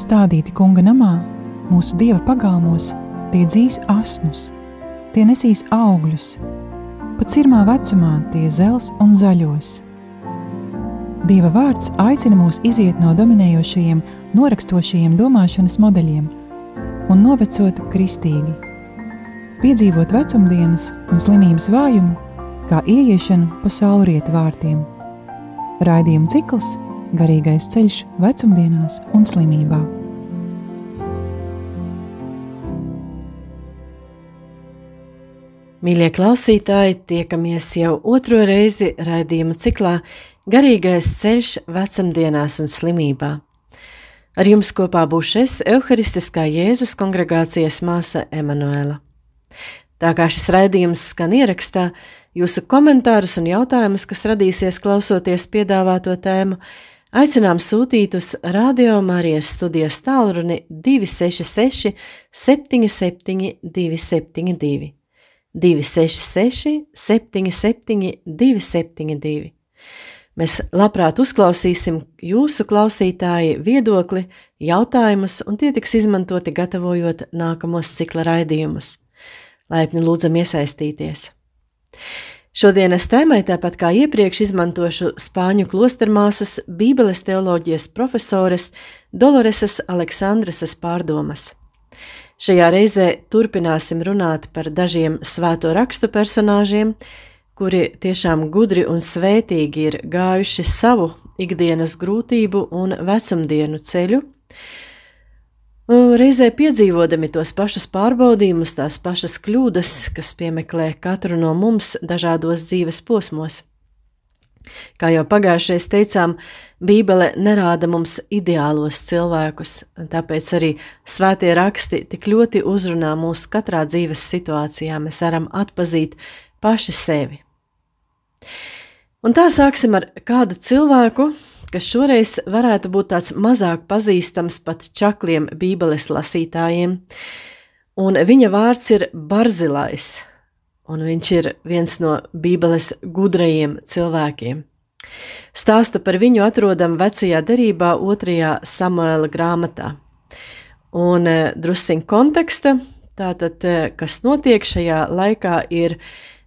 stādīti kunga namā, mūsu dieva pagalmos, tie dzīs asnus, tie nesīs augļus, pat cirmā vecumā tie zels un zaļos. Dieva vārds aicina mūs iziet no dominējošajiem, norakstošajiem domāšanas modeļiem un novecot kristīgi, piedzīvot vecumdienas un slimības vājumu, kā ieiešanu pa saulrietu vārtiem. Raidījuma cikls Garīgais ceļš vecumdienās un slimībā. Mīļie klausītāji, tiekamies jau otro reizi raidījuma ciklā Garīgais ceļš vecumdienās un slimībā. Ar jums kopā būšu es, Euharistiskā Jēzus kongregācijas māsa Emanuela. Tā kā šis raidījums skan ierakstā, jūsu komentārus un jautājumus, kas radīsies klausoties piedāvāto tēmu, Aicinām sūtīt uz Radio Marijas studijas tālruni 266 77 272. 266 77 272. Mēs labprāt uzklausīsim jūsu klausītāju viedokli, jautājumus, un tie tiks izmantoti gatavojot nākamos cikla raidījumus. Laipni lūdzam iesaistīties! Šodienas tēmai, tāpat kā iepriekš, izmantošu spāņu klostermāsas Bībeles teoloģijas profesores Doloresas Aleksandresas pārdomas. Šajā reizē turpināsim runāt par dažiem svēto rakstu personāžiem, kuri tiešām gudri un svētīgi ir gājuši savu ikdienas grūtību un vecumdienu ceļu, Reizē piedzīvodami tos pašus pārbaudījumus, tās pašas kļūdas, kas piemeklē katru no mums dažādos dzīves posmos. Kā jau pagājušajā teicām, Bībele nerāda mums ideālos cilvēkus, tāpēc arī svētie raksti tik ļoti uzrunā mūs katrā dzīves situācijā. Mēs varam atpazīt paši sevi. Un tā sāksim ar kādu cilvēku, kas šoreiz varētu būt tāds mazāk pazīstams pat čakliem Bībeles lasītājiem, un viņa vārds ir Barzilais, un viņš ir viens no Bībeles gudrajiem cilvēkiem. Stāsta par viņu atrodam vecajā derībā, otrajā Samuēla grāmatā. Un eh, drusciņ konteksta, tātad, eh, kas notiek šajā laikā, ir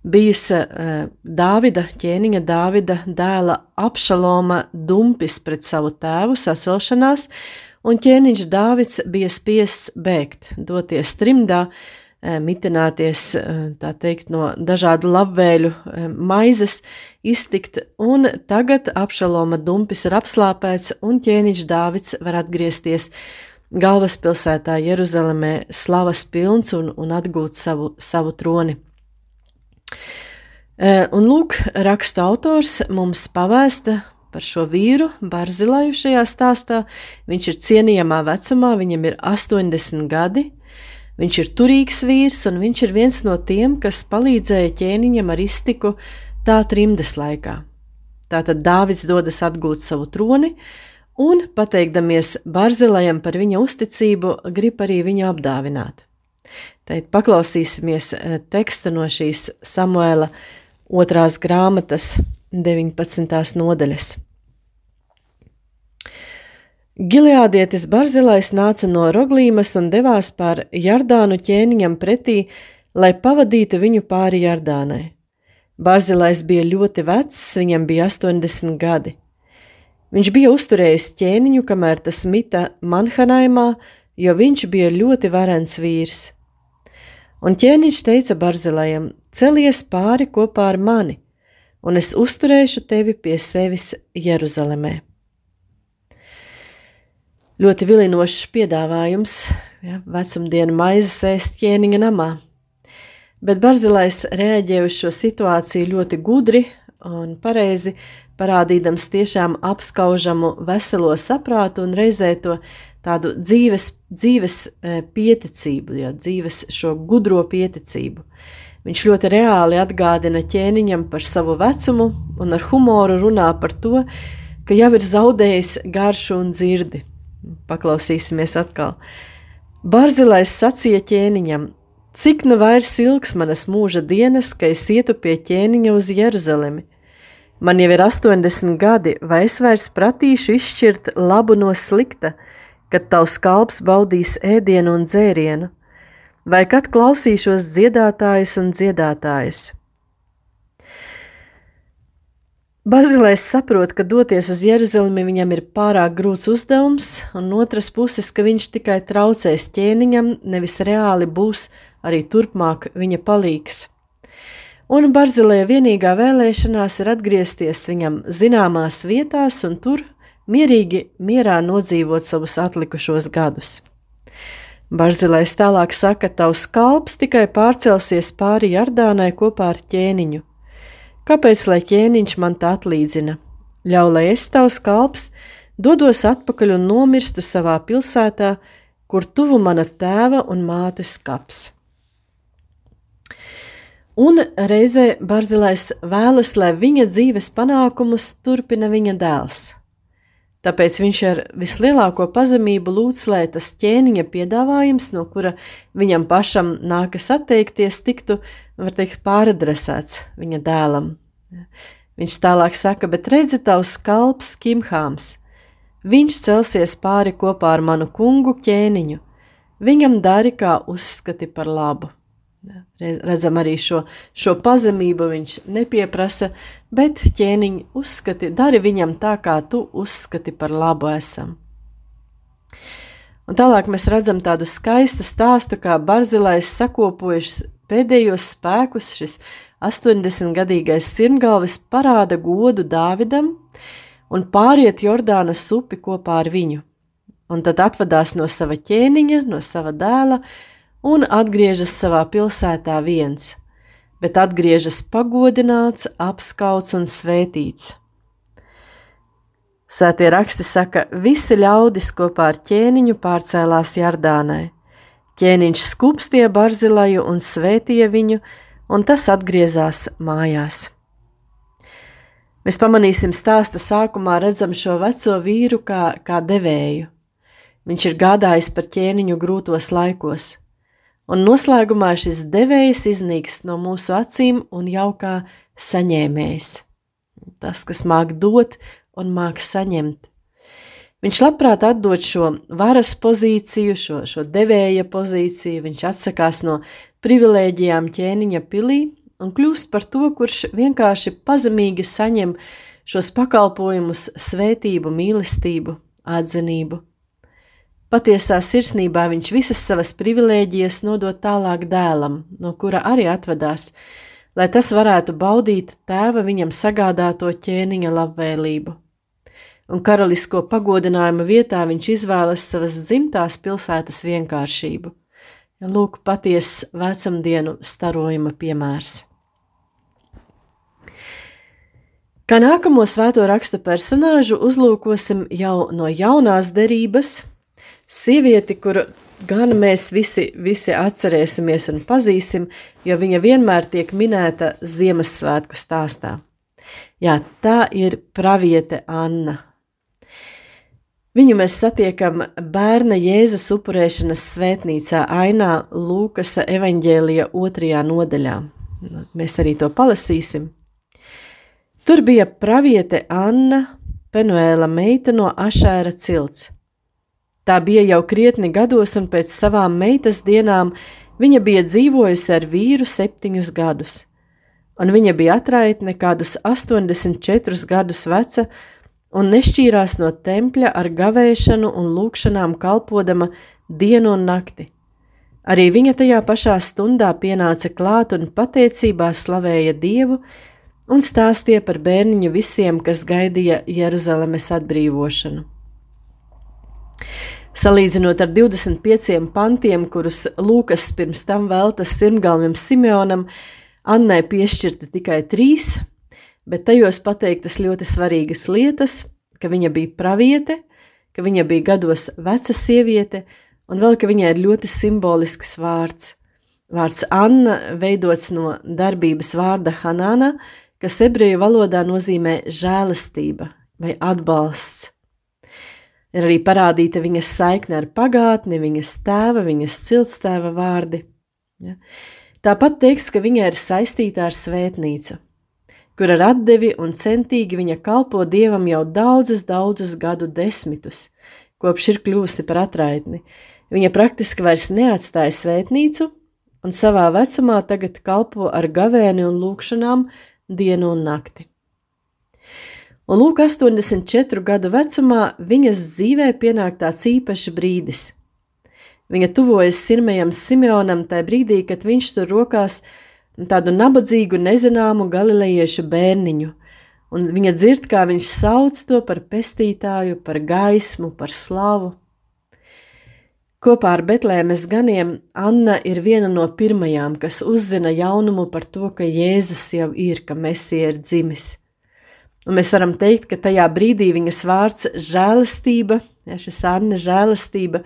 bijis uh, Dāvida, ķēniņa Dāvida dēla apšaloma dumpis pret savu tēvu sacelšanās, un ķēniņš Dāvids bija spiests bēgt, doties trimdā, uh, mitināties, uh, tā teikt, no dažādu labvēļu maizes, iztikt, un tagad apšaloma dumpis ir apslāpēts, un ķēniņš Dāvids var atgriezties galvaspilsētā Jeruzalemē slavas pilns un, un atgūt savu, savu troni. Un lūk, rakstu autors mums pavēsta par šo vīru, Barzilaju šajā stāstā. Viņš ir cienījamā vecumā, viņam ir 80 gadi. Viņš ir turīgs vīrs, un viņš ir viens no tiem, kas palīdzēja ķēniņam ar iztiku tā trimdes laikā. Tātad Dāvids dodas atgūt savu troni, un, pateikdamies Barzilajam par viņa uzticību, grib arī viņu apdāvināt. Tad paklausīsimies eh, tekstu no šīs Samuēla otrās grāmatas 19. nodaļas. Gileādietis Barzilais nāca no Roglīmas un devās pār Jardānu ķēniņam pretī, lai pavadītu viņu pāri Jardānai. Barzilais bija ļoti vecs, viņam bija 80 gadi. Viņš bija uzturējis ķēniņu, kamēr tas mita Manhanaimā, jo viņš bija ļoti varens vīrs. Un ķēniņš teica Barzilējam: Celies pāri kopā ar mani, un es uzturēšu tevi pie sevis Jeruzalemē. Ļoti vilinošs piedāvājums, ja, vecumdienu maizes ēst ķēniņa namā. Bet Barzilais reaģēja uz šo situāciju ļoti gudri un pareizi, parādīdams tiešām apskaužamu veselo saprātu un reizē to tādu dzīves, dzīves e, pieticību, ja, dzīves šo gudro pieticību. Viņš ļoti reāli atgādina ķēniņam par savu vecumu un ar humoru runā par to, ka jau ir zaudējis garšu un dzirdi. Paklausīsimies atkal. Barzilais sacīja ķēniņam, cik nu vairs ilgs manas mūža dienas, ka es ietu pie ķēniņa uz Jeruzalemi. Man jau ir 80 gadi, vai es vairs pratīšu izšķirt labu no slikta, kad tavs kalps baudīs ēdienu un dzērienu, vai kad klausīšos dziedātājus un dziedātājas. Bazilēs saprot, ka doties uz Jeruzalemi viņam ir pārāk grūts uzdevums, un otras puses, ka viņš tikai traucēs ķēniņam, nevis reāli būs arī turpmāk viņa palīgs. Un Barzilē vienīgā vēlēšanās ir atgriezties viņam zināmās vietās un tur mierīgi, mierā nodzīvot savus atlikušos gadus. Barzilēs tālāk saka, tavs kalps tikai pārcelsies pāri Jardānai kopā ar ķēniņu Kāpēc lai ķēniņš man tā atlīdzina? Ļauj, lai es tavs kalps dodos atpakaļ un nomirstu savā pilsētā, kur tuvu mana tēva un mātes kaps. Un reizē Barzilais vēlas, lai viņa dzīves panākumus turpina viņa dēls. Tāpēc viņš ar vislielāko pazemību lūdz, lai tas ķēniņa piedāvājums, no kura viņam pašam nākas atteikties, tiktu, var teikt, pāradresēts viņa dēlam. Viņš tālāk saka, bet redzi tavs kalps Kimhāms. Viņš celsies pāri kopā ar manu kungu ķēniņu. Viņam dari, kā uzskati par labu. Redzam arī šo, šo pazemību viņš nepieprasa, bet ķēniņi uzskati, dari viņam tā, kā tu uzskati par labu esam. Un tālāk mēs redzam tādu skaistu stāstu, kā Barzilais sakopojis pēdējos spēkus, šis 80-gadīgais sirmgalvis parāda godu Dāvidam un pāriet Jordānas upi kopā ar viņu. Un tad atvadās no sava ķēniņa, no sava dēla, un atgriežas savā pilsētā viens, bet atgriežas pagodināts, apskauts un svētīts. Sētie raksti saka, visi ļaudis kopā ar ķēniņu pārcēlās Jardānai. Ķēniņš skupstīja Barzilaju un svētīja viņu, un tas atgriezās mājās. Mēs pamanīsim stāsta sākumā redzam šo veco vīru kā, kā devēju. Viņš ir gādājis par ķēniņu grūtos laikos un noslēgumā šis devējs iznīks no mūsu acīm un jau kā saņēmējs. Tas, kas māk dot un māk saņemt. Viņš labprāt atdod šo varas pozīciju, šo, šo devēja pozīciju, viņš atsakās no privilēģijām ķēniņa pilī un kļūst par to, kurš vienkārši pazemīgi saņem šos pakalpojumus, svētību, mīlestību, atzinību. Patiesā sirsnībā viņš visas savas privilēģijas nodod tālāk dēlam, no kura arī atvadās, lai tas varētu baudīt tēva viņam sagādāto ķēniņa labvēlību. Un karalisko pagodinājuma vietā viņš izvēlas savas dzimtās pilsētas vienkāršību. Ja lūk, patiesa vecumdienu starojuma piemērs. Kā nākamo svēto rakstu personāžu uzlūkosim jau no jaunās derības – Sievieti, kuru gan mēs visi, visi atcerēsimies un pazīsim, jo viņa vienmēr tiek minēta Ziemassvētku stāstā. Jā, tā ir praviete Anna. Viņu mēs satiekam bērna Jēzus upurēšanas svētnīcā ainā Lūkas evaņģēlija otrajā nodaļā. Mēs arī to palasīsim. Tur bija praviete Anna, Penuēla meita no Ašēra cilts. Tā bija jau krietni gados, un pēc savām meitas dienām viņa bija dzīvojusi ar vīru septiņus gadus. Un viņa bija atraitne kādus 84 gadus veca un nešķīrās no tempļa ar gavēšanu un lūkšanām kalpodama dienu un nakti. Arī viņa tajā pašā stundā pienāca klāt un pateicībā slavēja Dievu un stāstīja par bērniņu visiem, kas gaidīja Jeruzalemes atbrīvošanu. Salīdzinot ar 25 pantiem, kurus Lūkas pirms tam veltas sirmgalvim Simeonam, Annai piešķirta tikai trīs, bet tajos pateiktas ļoti svarīgas lietas, ka viņa bija praviete, ka viņa bija gados veca sieviete, un vēl ka viņai ir ļoti simbolisks vārds. Vārds Anna veidots no darbības vārda Hanāna, kas ebreju valodā nozīmē žēlastība vai atbalsts. Ir arī parādīta viņas saikne ar pagātni, viņas tēva, viņas ciltstēva vārdi. Ja? Tāpat teiks, ka viņa ir saistīta ar svētnīcu, kur ar atdevi un centīgi viņa kalpo dievam jau daudzus, daudzus gadu desmitus, kopš ir kļuvusi par atraitni. Viņa praktiski vairs neatstāja svētnīcu, un savā vecumā tagad kalpo ar gavēni un lūkšanām dienu un nakti. Un lūk, 84 gadu vecumā viņas dzīvē pienāk tāds īpašs brīdis. Viņa tuvojas sirmajam Simeonam tajā brīdī, kad viņš tur rokās tādu nabadzīgu, nezināmu galilejiešu bērniņu, un viņa dzird, kā viņš sauc to par pestītāju, par gaismu, par slavu. Kopā ar Betlēmes ganiem Anna ir viena no pirmajām, kas uzzina jaunumu par to, ka Jēzus jau ir, ka Mesija ir dzimis. Un mēs varam teikt, ka tajā brīdī viņas vārds žēlastība, ja šis Anna žēlastība,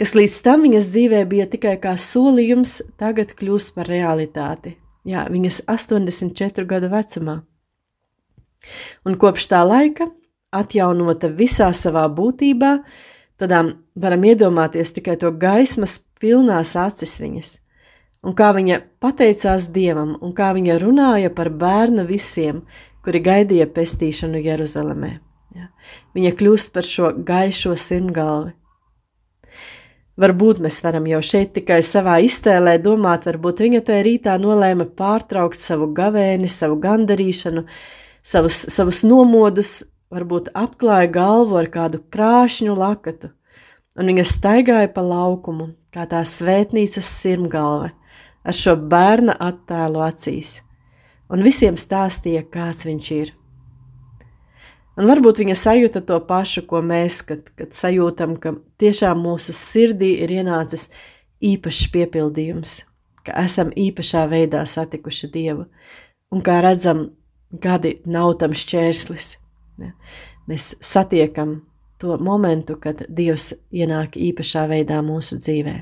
kas līdz tam viņas dzīvē bija tikai kā solījums, tagad kļūst par realitāti. Jā, viņas 84 gadu vecumā. Un kopš tā laika, atjaunota visā savā būtībā, tādām varam iedomāties tikai to gaismas pilnās acis viņas. Un kā viņa pateicās Dievam, un kā viņa runāja par bērnu visiem, kuri gaidīja pestīšanu Jeruzalemē. Ja. Viņa kļūst par šo gaišo simtgalvi. Varbūt mēs varam jau šeit tikai savā iztēlē domāt, varbūt viņa tajā rītā nolēma pārtraukt savu gavēni, savu gandarīšanu, savus, savus nomodus, varbūt apklāja galvu ar kādu krāšņu lakatu, un viņa staigāja pa laukumu, kā tā svētnīcas sirmgalve, ar šo bērna attēlu acīs, un visiem stāstīja, kāds viņš ir. Un varbūt viņa sajūta to pašu, ko mēs, kad, kad sajūtam, ka tiešām mūsu sirdī ir ienācis īpašs piepildījums, ka esam īpašā veidā satikuši Dievu. Un kā redzam, gadi nav tam šķērslis. Ja? Mēs satiekam to momentu, kad Dievs ienāk īpašā veidā mūsu dzīvē.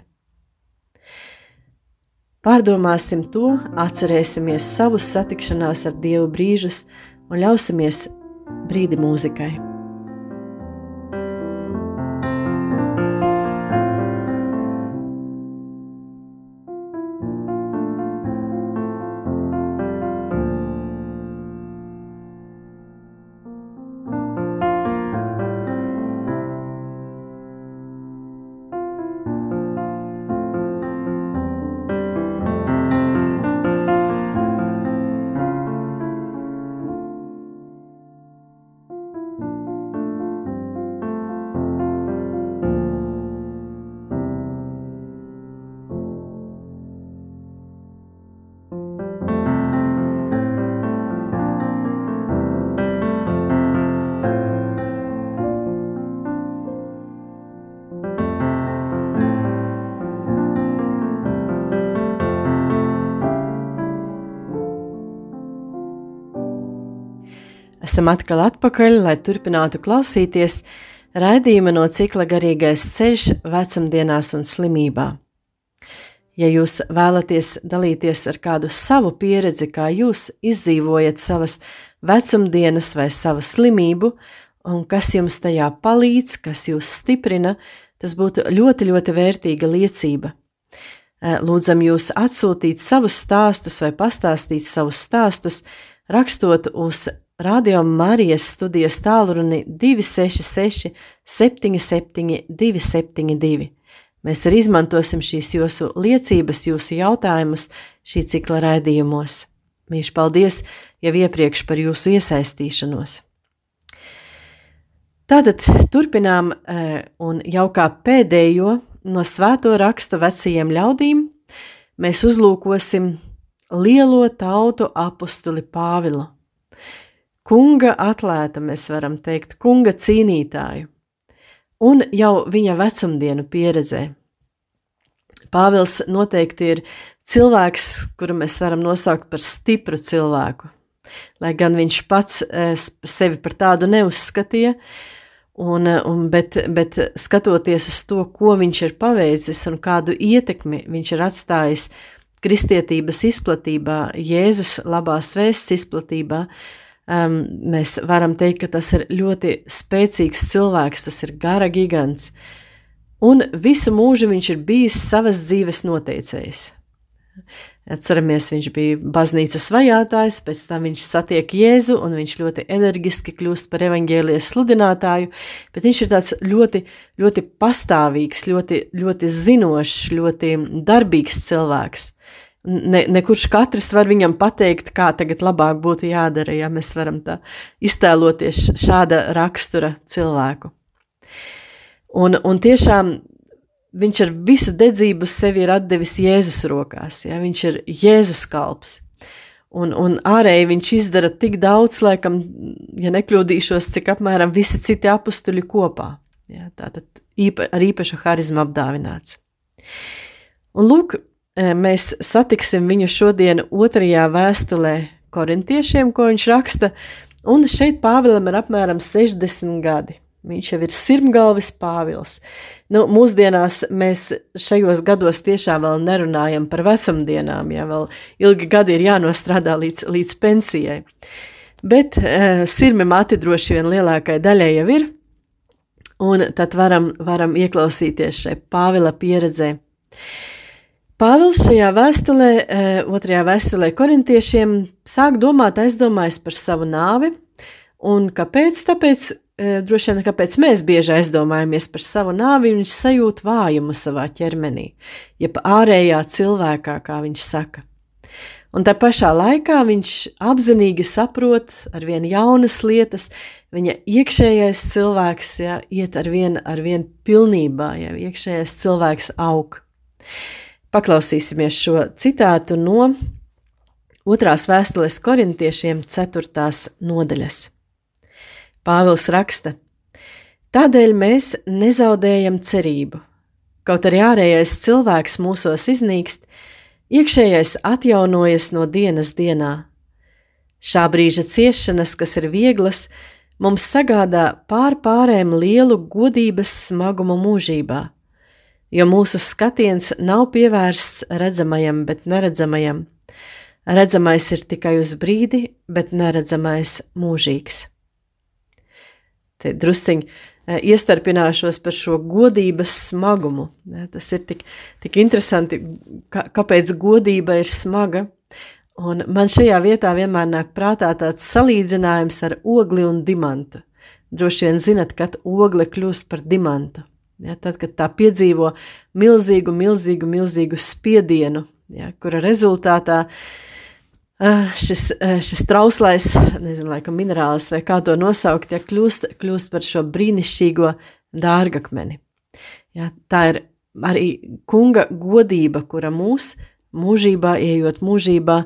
Pārdomāsim to, atcerēsimies savus satikšanās ar Dievu brīžus un ļausimies brīdi mūzikai. Esam atkal atpakaļ, lai turpinātu klausīties raidījuma no cikla garīgais ceļš vecumdienās un slimībā. Ja jūs vēlaties dalīties ar kādu savu pieredzi, kā jūs izdzīvojat savas vecumdienas vai savu slimību, un kas jums tajā palīdz, kas jūs stiprina, tas būtu ļoti, ļoti vērtīga liecība. Lūdzam jūs atsūtīt savus stāstus vai pastāstīt savus stāstus, rakstot uz Radio Marijas studijas tālruni 266 77 272. Mēs arī izmantosim šīs jūsu liecības, jūsu jautājumus šī cikla raidījumos. Mīļš paldies jau iepriekš par jūsu iesaistīšanos. Tātad turpinām, e, un jau kā pēdējo no svēto rakstu vecajiem ļaudīm, mēs uzlūkosim lielo tautu apustuli Pāvilu kunga atlēta, mēs varam teikt, kunga cīnītāju, un jau viņa vecumdienu pieredzē. Pāvils noteikti ir cilvēks, kuru mēs varam nosaukt par stipru cilvēku, lai gan viņš pats eh, sevi par tādu neuzskatīja, un, un, bet, bet skatoties uz to, ko viņš ir paveicis un kādu ietekmi viņš ir atstājis kristietības izplatībā, Jēzus labās vēsts izplatībā, uh, um, mēs varam teikt, ka tas ir ļoti spēcīgs cilvēks, tas ir gara gigants. Un visu mūžu viņš ir bijis savas dzīves noteicējs. Atceramies, viņš bija baznīcas vajātājs, pēc tam viņš satiek Jēzu un viņš ļoti enerģiski kļūst par evaņģēlijas sludinātāju, bet viņš ir tāds ļoti, ļoti pastāvīgs, ļoti, ļoti zinošs, ļoti darbīgs cilvēks. Ne, ne kurš katrs var viņam pateikt, kā tagad labāk būtu jādara, ja mēs varam tā iztēloties šāda rakstura cilvēku. Un, un tiešām viņš ar visu dedzību sevi ir atdevis Jēzus rokās. Ja? Viņš ir Jēzus kalps. Un, un ārēji viņš izdara tik daudz, laikam, ja nekļūdīšos, cik apmēram visi citi apstuļi kopā. Ja? Tātad īpa, ar īpašu harizmu apdāvināts. Un lūk, mēs satiksim viņu šodien otrajā vēstulē korintiešiem, ko viņš raksta, un šeit Pāvilam ir apmēram 60 gadi. Viņš jau ir sirmgalvis Pāvils. Nu, mūsdienās mēs šajos gados tiešām vēl nerunājam par vecumdienām, ja vēl ilgi gadi ir jānostrādā līdz, līdz pensijai. Bet uh, sirmi mati droši vien lielākai daļai jau ir, un tad varam, varam ieklausīties šai Pāvila pieredzē. Pāvils šajā vēstulē, uh, otrajā vēstulē korintiešiem, sāk domāt, aizdomājas par savu nāvi, un kāpēc? Tāpēc, E, droši vien, kāpēc mēs bieži aizdomājamies par savu nāvi, viņš sajūt vājumu savā ķermenī, jeb ārējā cilvēkā, kā viņš saka. Un tā pašā laikā viņš apzinīgi saprot ar vien jaunas lietas, viņa iekšējais cilvēks ja, iet ar vien, ar vien pilnībā, ja iekšējais cilvēks aug. Paklausīsimies šo citātu no otrās vēstules korintiešiem ceturtās nodaļas. Pāvils raksta: Tādēļ mēs nezaudējam cerību. Kaut arī ārējais cilvēks mūsos iznīkst, iekšējais atjaunojas no dienas dienā. Šā brīža ciešanas, kas ir vieglas, mums sagādā pār pārēm lielu godības smagumu mūžībā, jo mūsu skatiens nav pievērsts redzamajam, bet neredzamajam. Redzamais ir tikai uz brīdi, bet neredzamais mūžīgs te drusciņi e, iestarpināšos par šo godības smagumu. Tas ir tik, tik interesanti, kā, kāpēc godība ir smaga. Un man šajā vietā vienmēr nāk prātā tāds salīdzinājums ar ogli un dimantu. Droši vien zinat, kad ogle kļūst par dimantu. Ja, tad, kad tā piedzīvo milzīgu, milzīgu, milzīgu spiedienu, ja, kura rezultātā Ah, šis, eh, šis trauslais, nezinu, laikam minerālis vai kā to nosaukt, ja kļūst, kļūst par šo brīnišķīgo dārgakmeni. Ja, tā ir arī kunga godība, kura mūs mūžībā, ejot mūžībā,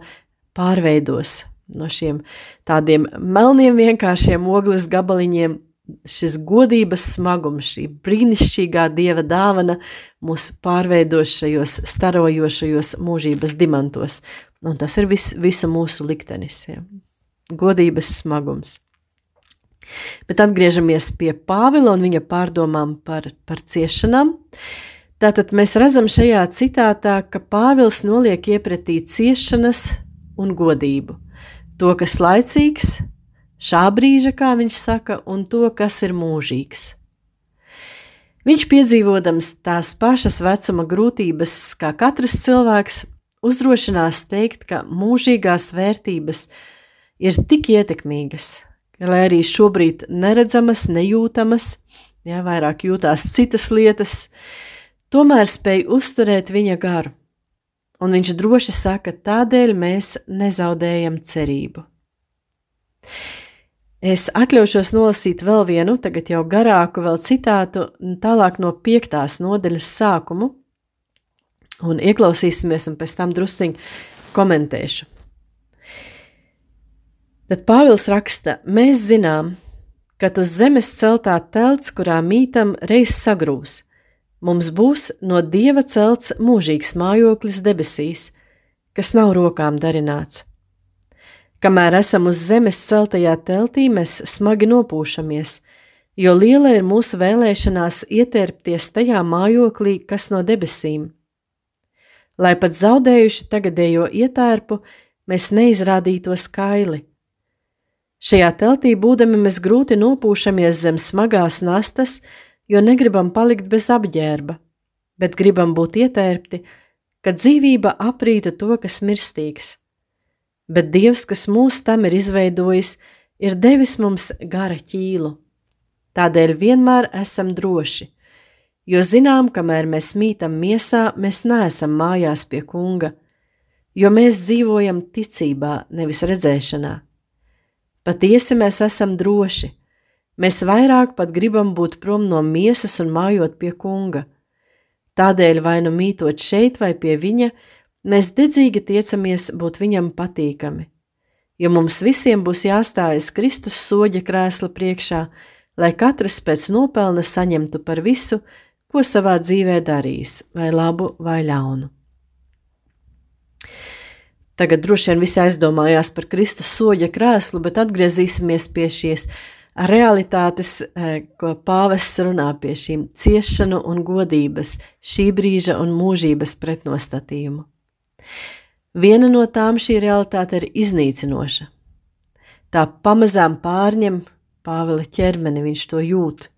pārveidos no šiem tādiem melniem vienkāršiem ogles gabaliņiem. Šis godības smagums, šī brīnišķīgā dieva dāvana mūs pārveidos šajos starojošajos mūžības dimantos. Un tas ir vis, visu mūsu liktenis, ja. godības smagums. Bet atgriežamies pie Pāvila un viņa pārdomām par, par ciešanām. Tātad mēs redzam šajā citātā, ka Pāvils noliek iepratī ciešanas un godību. To, kas laicīgs, šā brīža, kā viņš saka, un to, kas ir mūžīgs. Viņš piedzīvodams tās pašas vecuma grūtības, kā katrs cilvēks, uzdrošinās teikt, ka mūžīgās vērtības ir tik ietekmīgas, ka, lai arī šobrīd neredzamas, nejūtamas, ja vairāk jūtās citas lietas, tomēr spēj uzturēt viņa garu. Un viņš droši saka, tādēļ mēs nezaudējam cerību. Es atļaušos nolasīt vēl vienu, tagad jau garāku, vēl citātu, tālāk no piektās nodaļas sākumu, un ieklausīsimies, un pēc tam drusciņi komentēšu. Tad Pāvils raksta, mēs zinām, ka uz zemes celtā telts, kurā mītam, reiz sagrūs. Mums būs no dieva celts mūžīgs mājoklis debesīs, kas nav rokām darināts. Kamēr esam uz zemes celtajā teltī, mēs smagi nopūšamies, jo liela ir mūsu vēlēšanās ietērpties tajā mājoklī, kas no debesīm lai pat zaudējuši tagadējo ietērpu, mēs neizrādītos kaili. Šajā teltī būdami mēs grūti nopūšamies zem smagās nastas, jo negribam palikt bez apģērba, bet gribam būt ietērpti, ka dzīvība aprīta to, kas mirstīgs, bet Dievs, kas mūs tam ir izveidojis, ir devis mums gara ķīlu. Tādēļ vienmēr esam droši, jo zinām, kamēr mēs mītam miesā, mēs neesam mājās pie kunga, jo mēs dzīvojam ticībā, nevis redzēšanā. Patiesi mēs esam droši, mēs vairāk pat gribam būt prom no miesas un mājot pie kunga – Tādēļ vai nu mītot šeit vai pie viņa, mēs dedzīgi tiecamies būt viņam patīkami, jo mums visiem būs jāstājas Kristus soļa krēsla priekšā, lai katrs pēc nopelna saņemtu par visu, ko savā dzīvē darīs, vai labu vai ļaunu. Tagad droši vien visi aizdomājās par Kristus soļa krēslu, bet atgriezīsimies pie šīs realitātes, eh, ko pāvests runā pie šīm ciešanu un godības, šī brīža un mūžības pretnostatījumu. Viena no tām šī realitāte ir iznīcinoša. Tā pamazām pārņem Pāvila ķermeni, viņš to jūt.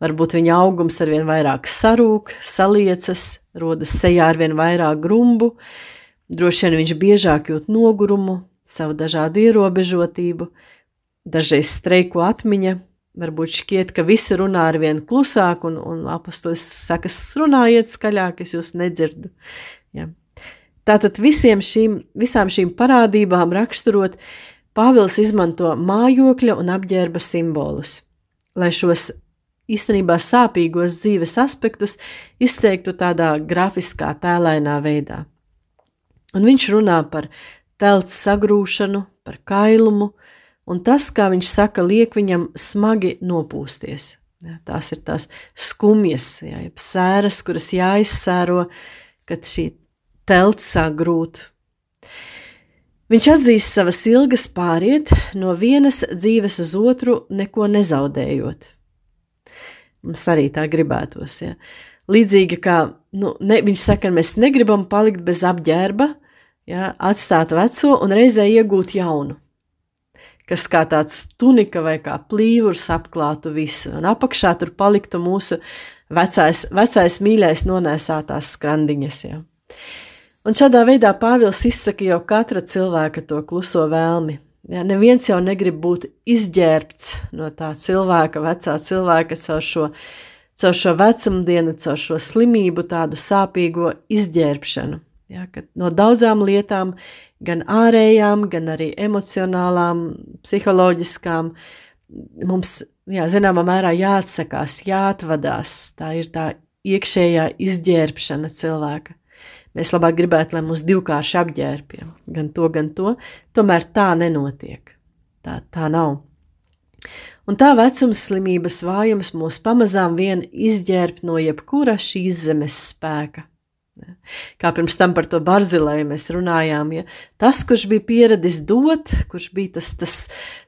Varbūt viņa augums arvien vairāk sarūk, saliecas, rodas sejā arvien vairāk grumbu, droši vien viņš biežāk jūt nogurumu, savu dažādu ierobežotību, dažreiz streiku atmiņa. Varbūt šķiet, ka visi runā ar vien klusāk, un, un apustulis saka, runājiet skaļāk, es jūs nedzirdu. Ja. Tātad šīm, visām šīm parādībām raksturot, Pāvils izmanto mājokļa un apģērba simbolus, lai šos īstenībā sāpīgos dzīves aspektus izteiktu tādā grafiskā, tēlainā veidā. Un viņš runā par telts sagrūšanu, par kailumu, un tas, kā viņš saka, liek viņam smagi nopūsties. Ja, tās ir tās skumjas, ja, sēras, kuras jāizsēro, kad šī telts sāk grūt. Viņš atzīst savas ilgas pāriet no vienas dzīves uz otru, neko nezaudējot. Mums arī tā gribētos. Ja. Līdzīgi kā nu, ne, viņš saka, mēs negribam palikt bez apģērba, ja, atstāt veco un reizē iegūt jaunu kas kā tāds tunika vai kā plīvurs apklātu visu, un apakšā tur paliktu mūsu vecais, vecais mīļais nonēsātās skrandiņas. Ja. Un šādā veidā Pāvils izsaka jau katra cilvēka to kluso vēlmi. Ja, neviens jau negrib būt izģērbts no tā cilvēka, vecā cilvēka caur šo, caur šo vecumdienu, caur šo slimību, tādu sāpīgo izģērbšanu. Ja, no daudzām lietām gan ārējām, gan arī emocionālām, psiholoģiskām. Mums, jā, zināmā mērā jāatsakās, jāatvadās. Tā ir tā iekšējā izģērbšana cilvēka. Mēs labāk gribētu, lai mūs divkārši apģērbjam, gan to, gan to, tomēr tā nenotiek. Tā, tā nav. Un tā vecuma slimības vājums mūs pamazām vien izģērb no jebkura šīs zemes spēka. Kā pirms tam par to barzilēju mēs runājām, ja tas, kurš bija pieradis dot, kurš bija tas, tas,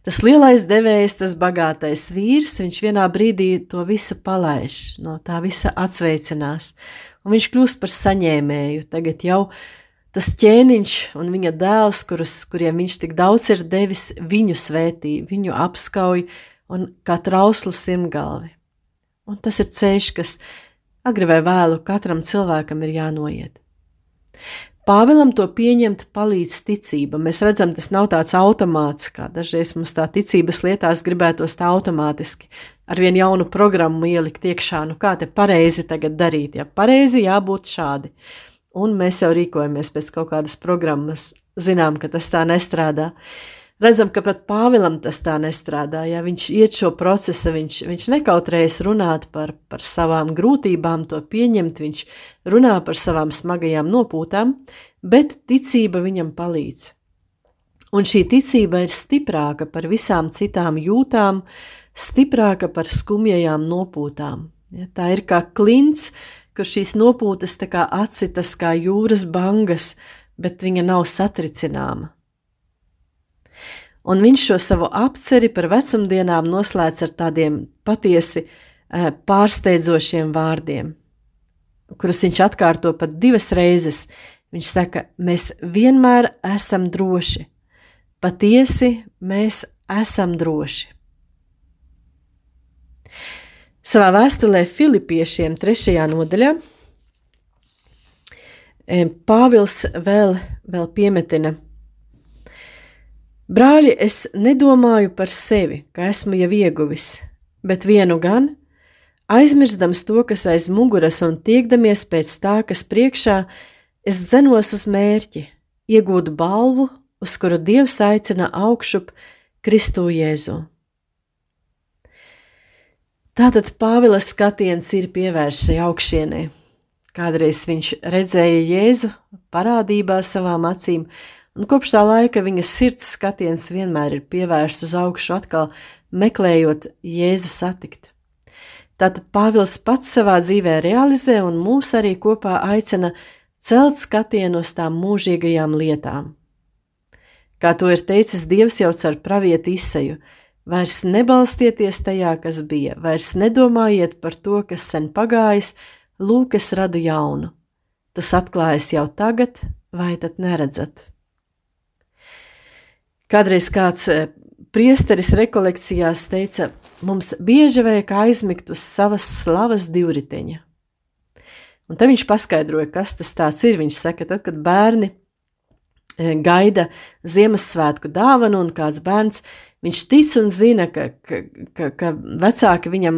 tas lielais devējs, tas bagātais vīrs, viņš vienā brīdī to visu palaiž, no tā visa atsveicinās, un viņš kļūst par saņēmēju, tagad jau tas ķēniņš un viņa dēls, kurus, kuriem viņš tik daudz ir devis, viņu svētī, viņu apskauj un kā trauslu simgalvi. Un tas ir ceļš, kas agri vai vēlu katram cilvēkam ir jānoiet. Pāvēlam to pieņemt palīdz ticība. Mēs redzam, tas nav tāds automāts, kā dažreiz mums tā ticības lietās gribētos tā automātiski ar vienu jaunu programmu ielikt iekšā, nu kā te pareizi tagad darīt, ja pareizi jābūt šādi. Un mēs jau rīkojamies pēc kaut kādas programmas, zinām, ka tas tā nestrādā. Uh, redzam, ka pat Pāvilam tas tā nestrādā. Ja viņš iet šo procesu, viņš, viņš nekautrējas runāt par, par savām grūtībām, to pieņemt, viņš runā par savām smagajām nopūtām, bet ticība viņam palīdz. Un šī ticība ir stiprāka par visām citām jūtām, stiprāka par skumjajām nopūtām. Ja, tā ir kā klints, kur šīs nopūtas kā acitas kā jūras bangas, bet viņa nav satricināma un viņš šo savu apceri par vecumdienām noslēdz ar tādiem patiesi eh, pārsteidzošiem vārdiem, kurus viņš atkārto pat divas reizes. Viņš saka, mēs vienmēr esam droši. Patiesi mēs esam droši. Savā vēstulē Filipiešiem, 3. nodaļā, Pāvils vēl, vēl piemetina. Brāļi, es nedomāju par sevi, ka esmu jau ieguvis, bet vienu gan, aizmirstams to, kas aiz muguras un tiekdamies pēc tā, kas priekšā, es dzenos uz mērķi, iegūt balvu, uz kuru Dievs aicina augšup Kristu Jēzu. Tātad Pāvila skatiens ir pievērsts šai augšienei. Kādreiz viņš redzēja Jēzu parādībā savām acīm, un kopš tā laika viņa sirds skatiens vienmēr ir pievērsts uz augšu, atkal meklējot Jēzu satikt. Tātad Pāvils pats savā dzīvē realizē un mūs arī kopā aicina celt skatienu uz tām mūžīgajām lietām. Kā to ir teicis Dievs jau caur pravieti izseju, vairs nebalstieties tajā, kas bija, vairs nedomājiet par to, kas sen pagājis, Lūk, es radu jaunu. Tas atklājas jau tagad, vai tad neredzat? Kādreiz kāds eh, priesteris rekolekcijās teica, mums bieži vajag aizmigt uz savas slavas divriteņa. Un te viņš paskaidroja, kas tas ir. Viņš saka, tad, kad bērni eh, gaida Ziemassvētku dāvanu un kāds bērns Viņš tic un zina, ka, ka, ka, ka vecāki viņam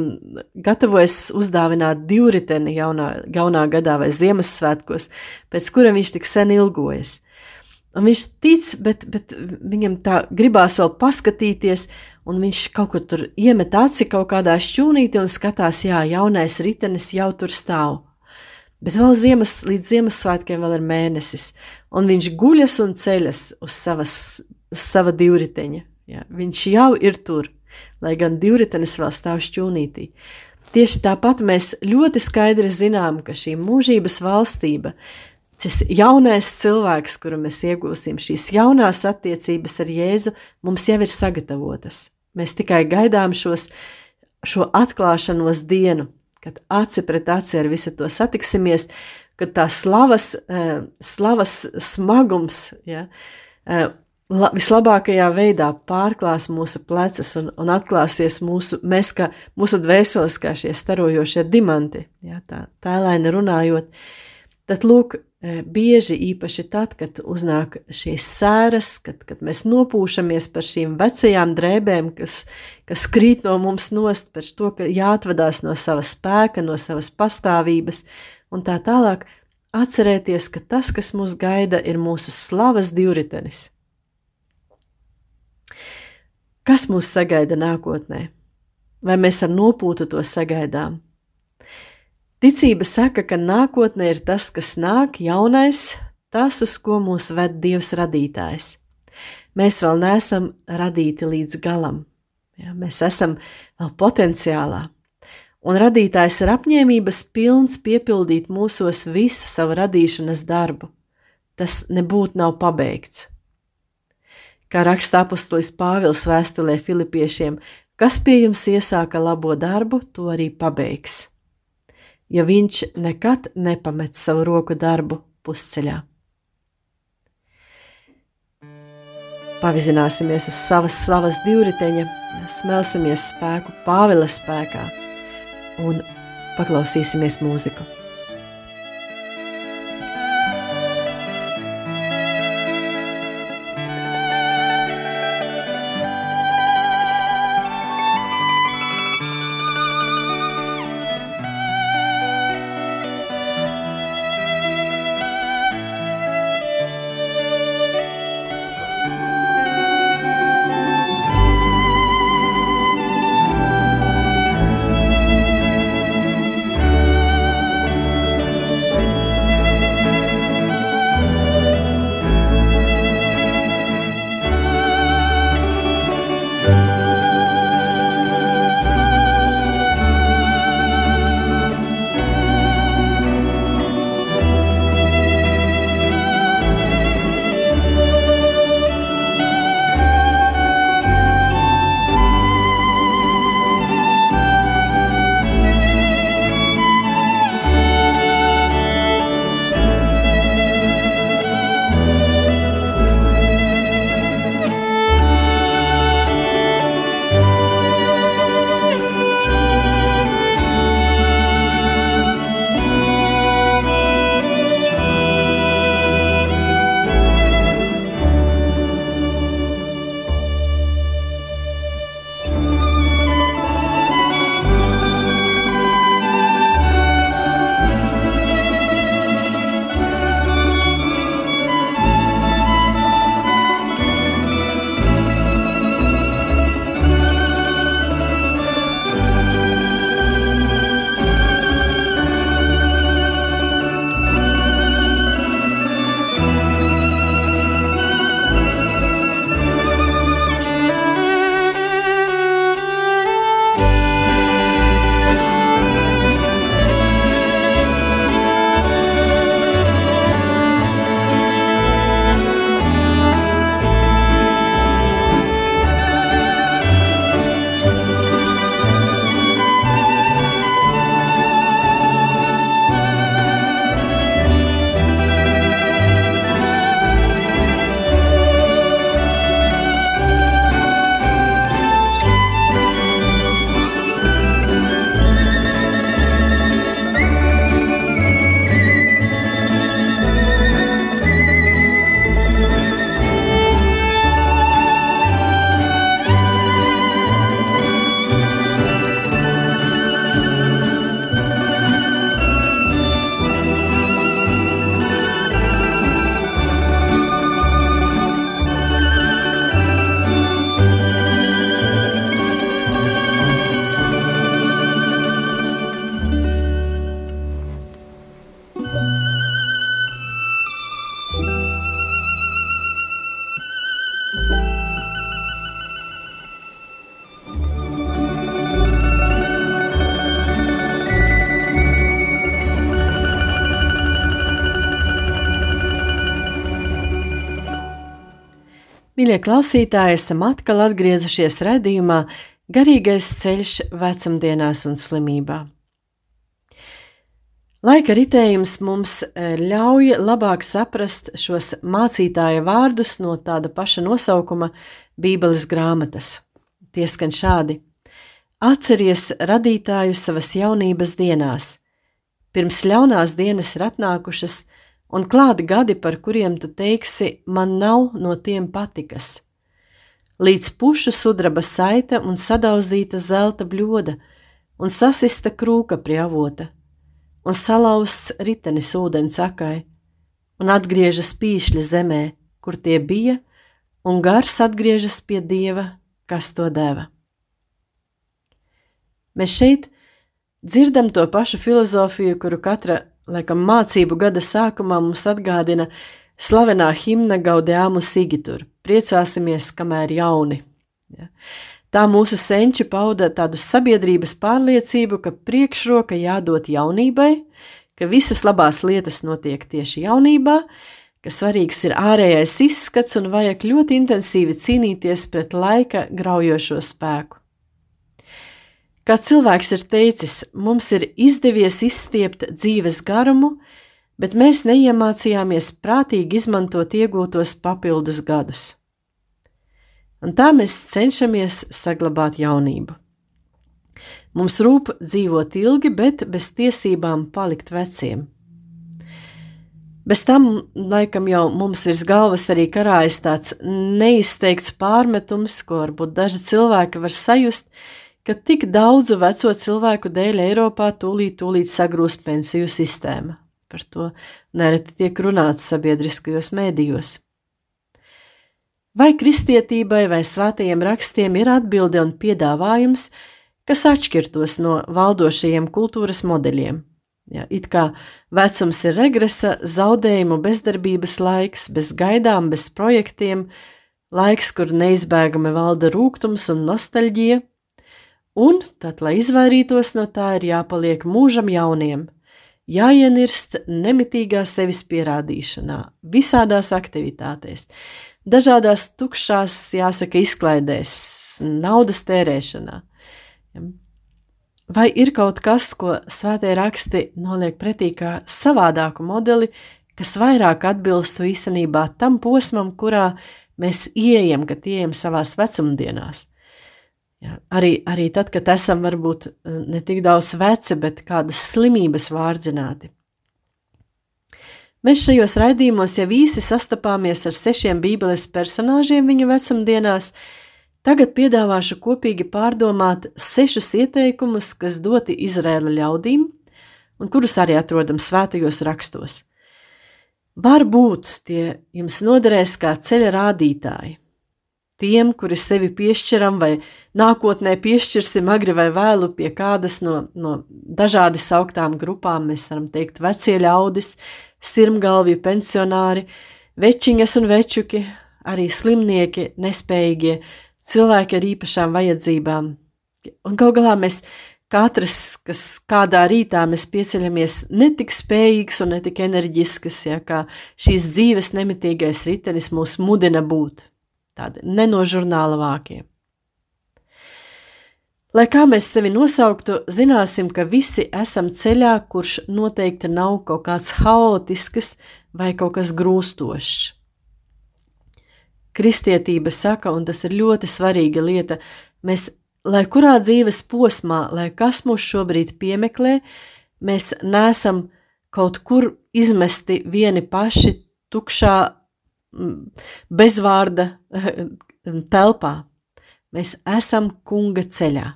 gatavojas uzdāvināt divriteni jaunā, jaunā gadā vai Ziemassvētkos, pēc kura viņš tik sen ilgojas. Un viņš tic, bet, bet viņam tā gribās vēl paskatīties, un viņš kaut kur tur iemet aci kaut kādā šķūnītī un skatās, jā, jaunais ritenis jau tur stāv. Bet vēl ziemas, līdz Ziemassvētkiem vēl ir mēnesis, un viņš guļas un ceļas uz savas, sava divriteņa. Ja, viņš jau ir tur, lai gan divritenis vēl stāv šķūnītī. Tieši tāpat mēs ļoti skaidri zinām, ka šī mūžības valstība, šis jaunais cilvēks, kuru mēs iegūsim, šīs jaunās attiecības ar Jēzu, mums jau ir sagatavotas. Mēs tikai gaidām šos, šo atklāšanos dienu, kad aci pret aci ar visu to satiksimies, kad tā slavas, eh, slavas smagums ja, eh, la, vislabākajā veidā pārklās mūsu plecus un, un atklāsies mūsu, mēs kā mūsu dvēseles, kā šie starojošie dimanti, ja, tā tēlaini runājot, tad lūk, e, bieži īpaši tad, kad uznāk šīs sēras, kad, kad mēs nopūšamies par šīm vecajām drēbēm, kas, kas krīt no mums nost, par to, ka jāatvadās no sava spēka, no savas pastāvības un tā tālāk, atcerēties, ka tas, kas mūs gaida, ir mūsu slavas divritenis Kas mūs sagaida nākotnē? Vai mēs ar nopūtu to sagaidām? Ticība saka, ka nākotnē ir tas, kas nāk, jaunais, tas, uz ko mūs ved Dievs radītājs. Mēs vēl neesam radīti līdz galam. Ja, mēs esam vēl potenciālā. Un radītājs ir apņēmības pilns piepildīt mūsos visu savu radīšanas darbu. Tas nebūtu nav pabeigts. Kā raksta apustulis Pāvils vēstulē Filipiešiem, kas pie jums iesāka labo darbu, to arī pabeigs. Ja viņš nekad nepamet savu roku darbu pusceļā. Pavizināsimies uz savas slavas divriteņa, smelsimies spēku Pāvila spēkā un paklausīsimies mūziku. Mīļie klausītāji, esam atkal atgriezušies redzījumā Garīgais ceļš vecumdienās un slimībā. Laika ritējums mums e, ļauj labāk saprast šos mācītāja vārdus no tāda paša nosaukuma Bībeles grāmatas. Tie skan šādi: Atceries radītāju savas jaunības dienās, pirms ļaunās dienas ir atnākušas, un klāti gadi, par kuriem tu teiksi, man nav no tiem patikas. Līdz pušu sudraba saita un sadauzīta zelta bļoda, un sasista krūka pie avota, un salauzts ritenis ūdens akai, un atgriežas pīšļi zemē, kur tie bija, un gars atgriežas pie dieva, kas to deva. Mēs šeit dzirdam to pašu filozofiju, kuru katra laikam mācību gada sākumā mums atgādina slavenā himna Gaudiāmu Sigitur – priecāsimies, kamēr jauni. Ja. Tā mūsu senči pauda tādu sabiedrības pārliecību, ka priekšroka jādod jaunībai, ka visas labās lietas notiek tieši jaunībā, ka svarīgs ir ārējais izskats un vajag ļoti intensīvi cīnīties pret laika graujošo spēku. Kā cilvēks ir teicis, mums ir izdevies izstiept dzīves garumu, bet mēs neiemācījāmies prātīgi izmantot iegūtos papildus gadus. Un tā mēs cenšamies saglabāt jaunību. Mums rūp dzīvot ilgi, bet bez tiesībām palikt veciem. Bez tam, laikam, jau mums virs galvas arī karājas tāds neizteikts pārmetums, ko varbūt daži cilvēki var sajust, ka tik daudzu veco cilvēku dēļ Eiropā tūlīt, tūlīt sagrūs pensiju sistēma. Par to nereti tiek runāts sabiedriskajos mēdījos. Vai kristietībai vai svētajiem rakstiem ir atbilde un piedāvājums, kas atšķirtos no valdošajiem kultūras modeļiem? Ja, it kā vecums ir regresa, zaudējumu, bezdarbības laiks, bez gaidām, bez projektiem, laiks, kur neizbēgami valda rūkums un nostalģija – Un tad, lai izvairītos no tā, ir jāpaliek mūžam jauniem, jāienirst nemitīgā sevis pierādīšanā, visādās aktivitātēs, dažādās tukšās, jāsaka, izklaidēs, naudas tērēšanā. Vai ir kaut kas, ko svētie raksti noliek pretī kā savādāku modeli, kas vairāk atbilstu īstenībā tam posmam, kurā mēs ieejam, kad ieejam savās vecumdienās? Ja, arī, arī tad, kad esam varbūt eh, ne tik daudz veci, bet kādas slimības vārdzināti. Mēs šajos raidījumos jau īsi sastapāmies ar sešiem bībeles personāžiem viņu vecumdienās. Tagad piedāvāšu kopīgi pārdomāt sešus ieteikumus, kas doti Izrēla ļaudīm un kurus arī atrodam svētajos rakstos. Varbūt tie jums noderēs kā ceļa rādītāji, tiem, kuri sevi piešķiram vai nākotnē piešķirsim agri vai vēlu pie kādas no, no dažādi sauktām grupām, mēs varam teikt vecie ļaudis, sirmgalvji pensionāri, večiņas un večuki, arī slimnieki, nespējīgie, cilvēki ar īpašām vajadzībām. Un gal galā mēs katrs, kas kādā rītā mēs pieceļamies netik spējīgs un netik enerģisks, ja kā šīs dzīves nemitīgais ritenis mūs mudina būt tādi nenožurnāla vākie. Lai kā mēs sevi nosauktu, zināsim, ka visi esam ceļā, kurš noteikti nav kaut kāds haotisks vai kaut kas grūstošs. Kristietība saka, un tas ir ļoti svarīga lieta, mēs, lai kurā dzīves posmā, lai kas mūs šobrīd piemeklē, mēs nesam kaut kur izmesti vieni paši tukšā bezvārda telpā. Mēs esam kunga ceļā.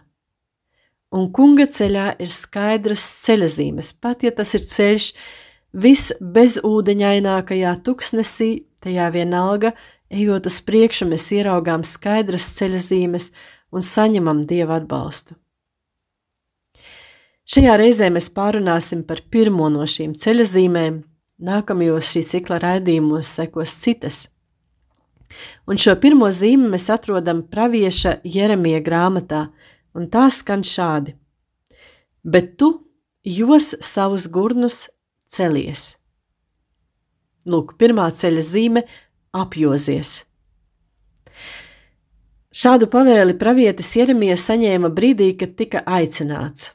Un kunga ceļā ir skaidras ceļazīmes, pat ja tas ir ceļš visbezūdeņainākajā tuksnesī, tajā vienalga, ejot uz priekšu, mēs ieraugām skaidras ceļazīmes un saņemam dieva atbalstu. Šajā reizē mēs pārunāsim par pirmo no šīm ceļazīmēm, Nākamajos šī cikla raidījumos sekos citas. Un šo pirmo zīmi mēs atrodam pravieša Jeremija grāmatā, un tā skan šādi: Bet tu jos savus gurnus celies. Lūk, pirmā ceļa zīme - apjozies. Šādu pavēli pravietis Jeremijas saņēma brīdī, kad tika aicināts.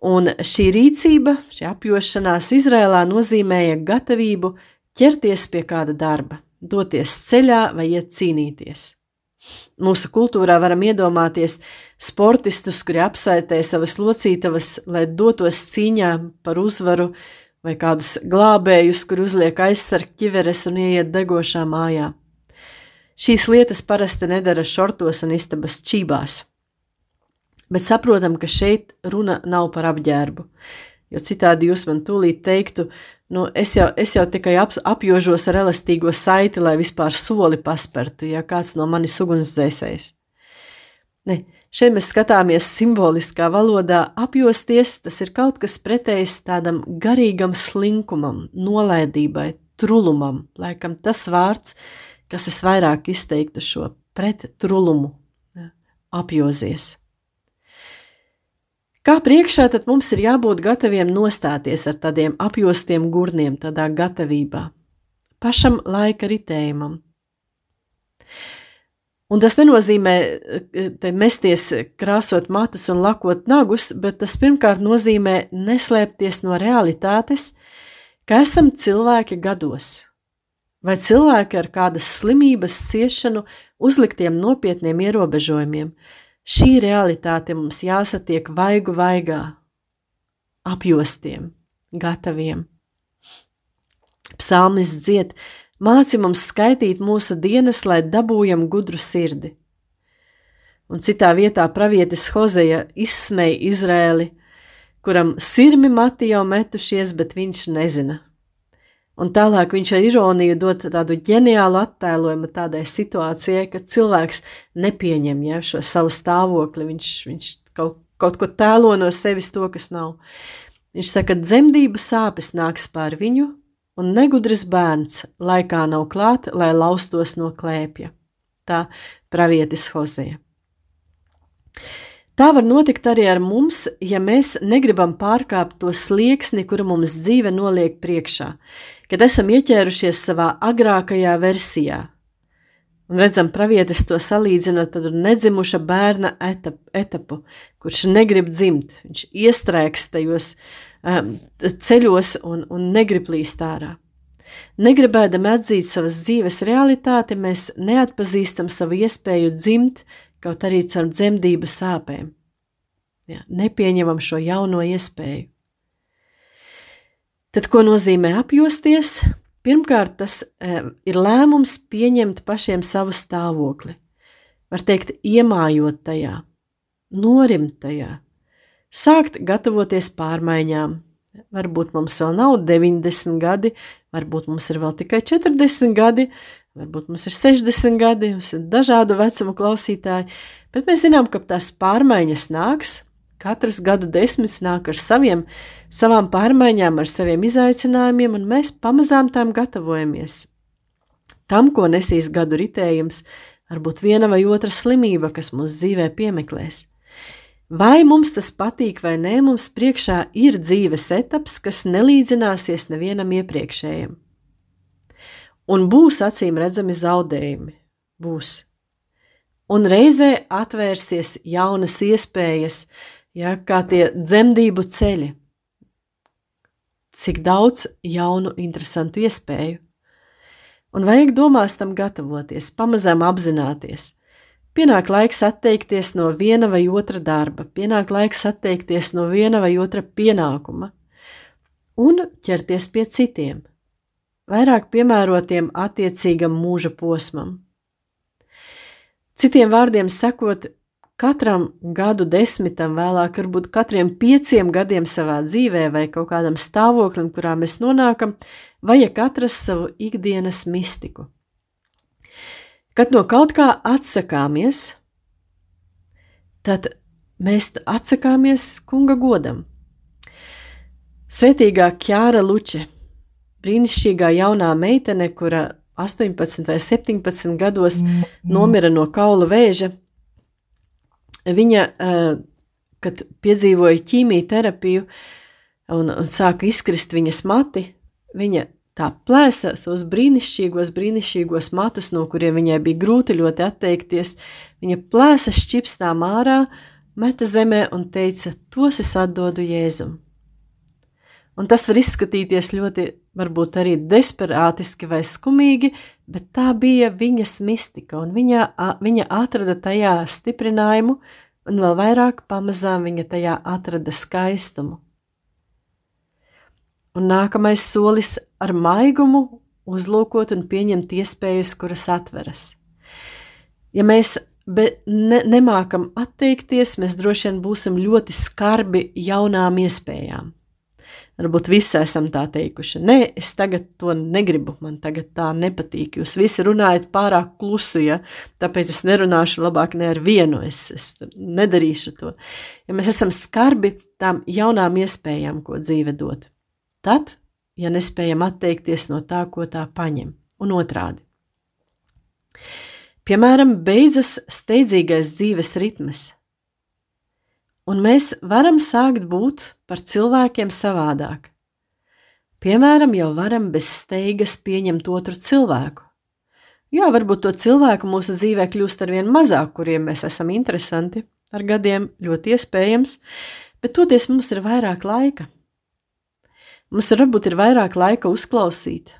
Un šī rīcība, šī apjošanās Izrēlā nozīmēja gatavību ķerties pie kāda darba, doties ceļā vai iet cīnīties. Mūsu kultūrā varam iedomāties sportistus, kuri apsaitē savas locītavas, lai dotos cīņā par uzvaru, vai kādus glābējus, kur uzliek aizsargu ķiveres un ieiet degošā mājā. Šīs lietas parasti nedara šortos un istabas čībās. Bet saprotam, ka šeit runa nav par apģērbu, jo citādi jūs man tūlīt teiktu, nu, es jau, es jau tikai ap, apjožos ar elastīgo saiti, lai vispār soli paspertu, ja kāds no manis ugunsdzēsējs. Ne, šeit mēs skatāmies simboliskā valodā, apjosties, tas ir kaut kas pretējs tādam garīgam slinkumam, nolaidībai, trulumam, laikam tas vārds, kas visvairāk izteiktu šo pretrulumu, ja, apjozies. Kā priekšā tad mums ir jābūt gataviem nostāties ar tādiem apjostiem gurniem, tādā gatavībā, pašam laika ritējumam. Un tas nenozīmē te mesties, krāsot matus un lakot nagus, bet tas pirmkārt nozīmē neslēpties no realitātes, ka esam cilvēki gados, vai cilvēki ar kādas slimības ciešanu uzliktiem nopietniem ierobežojumiem, Šī realitāte mums jāsatiek vaigu vaigā, apjostiem, gataviem. Psalmis dzied, māci mums skaitīt mūsu dienas, lai dabūjam gudru sirdi. Un citā vietā pravietis Hozeja izsmēja Izrēli, kuram sirmi mati jau metušies, bet viņš nezina, Un tālāk viņš ar ironiju dod tādu ģeniālu attēlojumu tādai situācijai, kad cilvēks nepieņem ja, šo savu stāvokli, viņš, viņš kaut, kaut ko tēlo no sevis to, kas nav. Viņš saka, ka dzemdību sāpes nāks pār viņu, un negudrs bērns laikā nav klāt, lai laustos no klēpja. Tā pravietis Hozija. Tā var notikt arī ar mums, ja mēs negribam pārkāpt to slieksni, kuru mums dzīve noliek priekšā, kad esam ieķērušies savā agrākajā versijā. Un redzam, pravietis to salīdzina ar nedzimuša bērna etapu, etapu, kurš negrib dzimt. Viņš iestrēgs tajos um, ceļos un, un negrib līst ārā. Negribēdami atzīt savas dzīves realitāti, mēs neatpazīstam savu iespēju dzimt, kaut arī caur dzemdību sāpēm. Ja, nepieņemam šo jauno iespēju. Tad, ko nozīmē apjosties? Pirmkārt, tas e, ir lēmums pieņemt pašiem savu stāvokli. Var teikt, iemājot tajā, norimt tajā, sākt gatavoties pārmaiņām. Varbūt mums vēl nav 90 gadi, varbūt mums ir vēl tikai 40 gadi, Varbūt mums ir 60 gadi, mums ir dažādu vecumu klausītāji, bet mēs zinām, ka tās pārmaiņas nāks. Katrs gadu desmits nāk ar saviem, savām pārmaiņām, ar saviem izaicinājumiem, un mēs pamazām tam gatavojamies. Tam, ko nesīs gadu ritējums, varbūt viena vai otra slimība, kas mūsu dzīvē piemeklēs. Vai mums tas patīk vai nē, mums priekšā ir dzīves etaps, kas nelīdzināsies nevienam iepriekšējam. Un būs acīm redzami zaudējumi. Būs. Un reizē atvērsies jaunas iespējas, ja, kā tie dzemdību ceļi. Cik daudz jaunu, interesantu iespēju. Un vajag domās tam gatavoties, pamazām apzināties. Pienāk laiks atteikties no viena vai otra darba, pienāk laiks atteikties no viena vai otra pienākuma un ķerties pie citiem vairāk piemērotiem attiecīgam mūža posmam. Citiem vārdiem sakot, katram gadu desmitam, vēlāk varbūt katriem pieciem gadiem savā dzīvē vai kaut kādam stāvoklim, kurā mēs nonākam, vajag atrast savu ikdienas mistiku. Kad no kaut kā atsakāmies, tad mēs atsakāmies kunga godam. Svetīgā Kjāra Luče brīnišķīgā jaunā meitene, kura 18 vai 17 gados mm, nomira no kaula vēža. Viņa, eh, kad piedzīvoja ķīmijterapiju un, un sāka izkrist viņas mati, viņa tā plēsa savus brīnišķīgos, brīnišķīgos matus, no kuriem viņai bija grūti ļoti atteikties. Viņa plēsa šķipstām ārā, meta zemē un teica: Tos es atdodu Jēzum. Un tas var izskatīties ļoti, varbūt arī desperātiski vai skumīgi, bet tā bija viņas mistika, un viņa, viņa atrada tajā stiprinājumu, un vēl vairāk pamazām viņa tajā atrada skaistumu. Un nākamais solis ar maigumu uzlūkot un pieņemt iespējas, kuras atveras. Ja mēs ne, nemākam atteikties, mēs droši vien būsim ļoti skarbi jaunām iespējām. Varbūt visi esam tā teikuši. Nē, es tagad to negribu, man tagad tā nepatīk. Jūs visi runājat pārāk klusu, ja tāpēc es nerunāšu labāk ne ar vienu, es, es nedarīšu to. Ja mēs esam skarbi tām jaunām iespējām, ko dzīve dod, tad, ja nespējam atteikties no tā, ko tā paņem, un otrādi. Piemēram, beidzas steidzīgais dzīves ritms – un mēs varam sākt būt par cilvēkiem savādāk. Piemēram, jau varam bez steigas pieņemt otru cilvēku. Jā, varbūt to cilvēku mūsu dzīvē kļūst ar vien mazāk, kuriem mēs esam interesanti, ar gadiem ļoti iespējams, bet toties mums ir vairāk laika. Mums varbūt ir vairāk laika uzklausīt,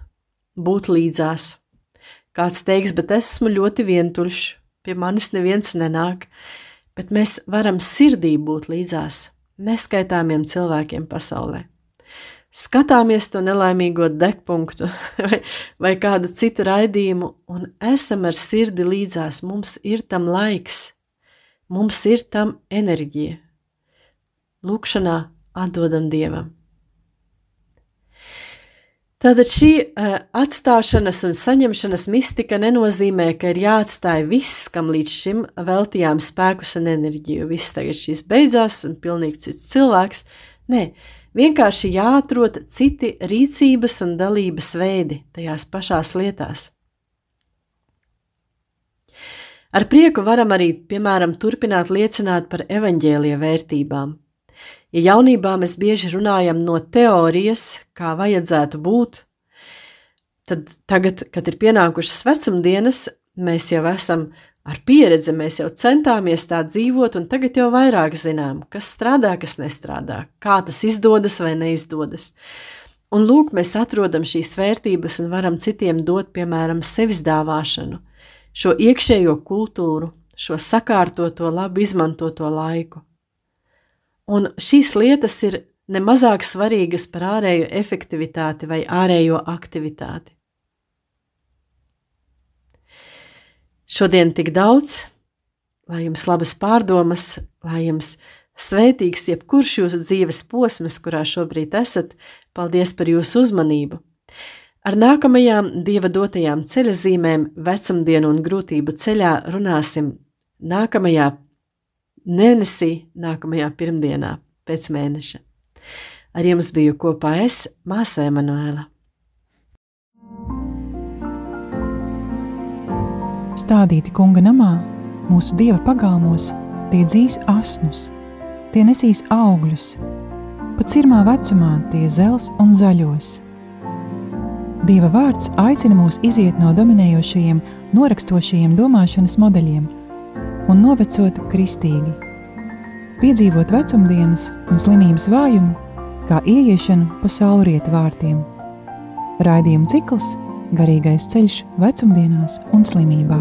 būt līdzās. Kāds teiks, bet es esmu ļoti vientuļš, pie manis neviens nenāk, bet mēs varam sirdī būt līdzās neskaitāmiem cilvēkiem pasaulē. Skatāmies to nelaimīgo degpunktu vai, vai kādu citu raidījumu un esam ar sirdi līdzās. Mums ir tam laiks, mums ir tam enerģija. Lūkšanā atdodam Dievam. Tātad šī uh, atstāšanas un saņemšanas mistika nenozīmē, ka ir jāatstāj viss, kam līdz šim veltījām spēkus un enerģiju. Viss tagad šis beidzās un pilnīgi cits cilvēks. Nē, vienkārši jāatrod citi rīcības un dalības veidi tajās pašās lietās. Ar prieku varam arī, piemēram, turpināt liecināt par evaņģēlīja vērtībām. Ja jaunībā mēs bieži runājam no teorijas, kā vajadzētu būt, tad tagad, kad ir pienākušas vecumdienas, mēs jau esam ar pieredzi, mēs jau centāmies tā dzīvot, un tagad jau vairāk zinām, kas strādā, kas nestrādā, kā tas izdodas vai neizdodas. Un lūk, mēs atrodam šīs vērtības un varam citiem dot, piemēram, sevis dāvāšanu, šo iekšējo kultūru, šo sakārtoto, labi izmantoto laiku. Un šīs lietas ir nemazāk svarīgas par ārējo efektivitāti vai ārējo aktivitāti. Šodien tik daudz, lai jums labas pārdomas, lai jums svētīgs jebkurš jūsu dzīves posms, kurā šobrīd esat. Paldies par jūsu uzmanību! Ar nākamajām dieva dotajām ceļa zīmēm, vecumdienu un grūtību ceļā runāsim nākamajā mēnesī, nākamajā pirmdienā pēc mēneša. Ar jums biju kopā es, Māsa Emanuēla. Stādīti kunga namā, mūsu dieva pagalmos, tie dzīs asnus, tie nesīs augļus, pat cirmā vecumā tie zels un zaļos. Dieva vārds aicina mūs iziet no dominējošajiem, norakstošajiem domāšanas modeļiem – un novecot kristīgi, piedzīvot vecumdienas un slimības vājumu, kā ieiešanu pa saulrietu vārtiem. Raidījuma cikls Garīgais ceļš vecumdienās un slimībā.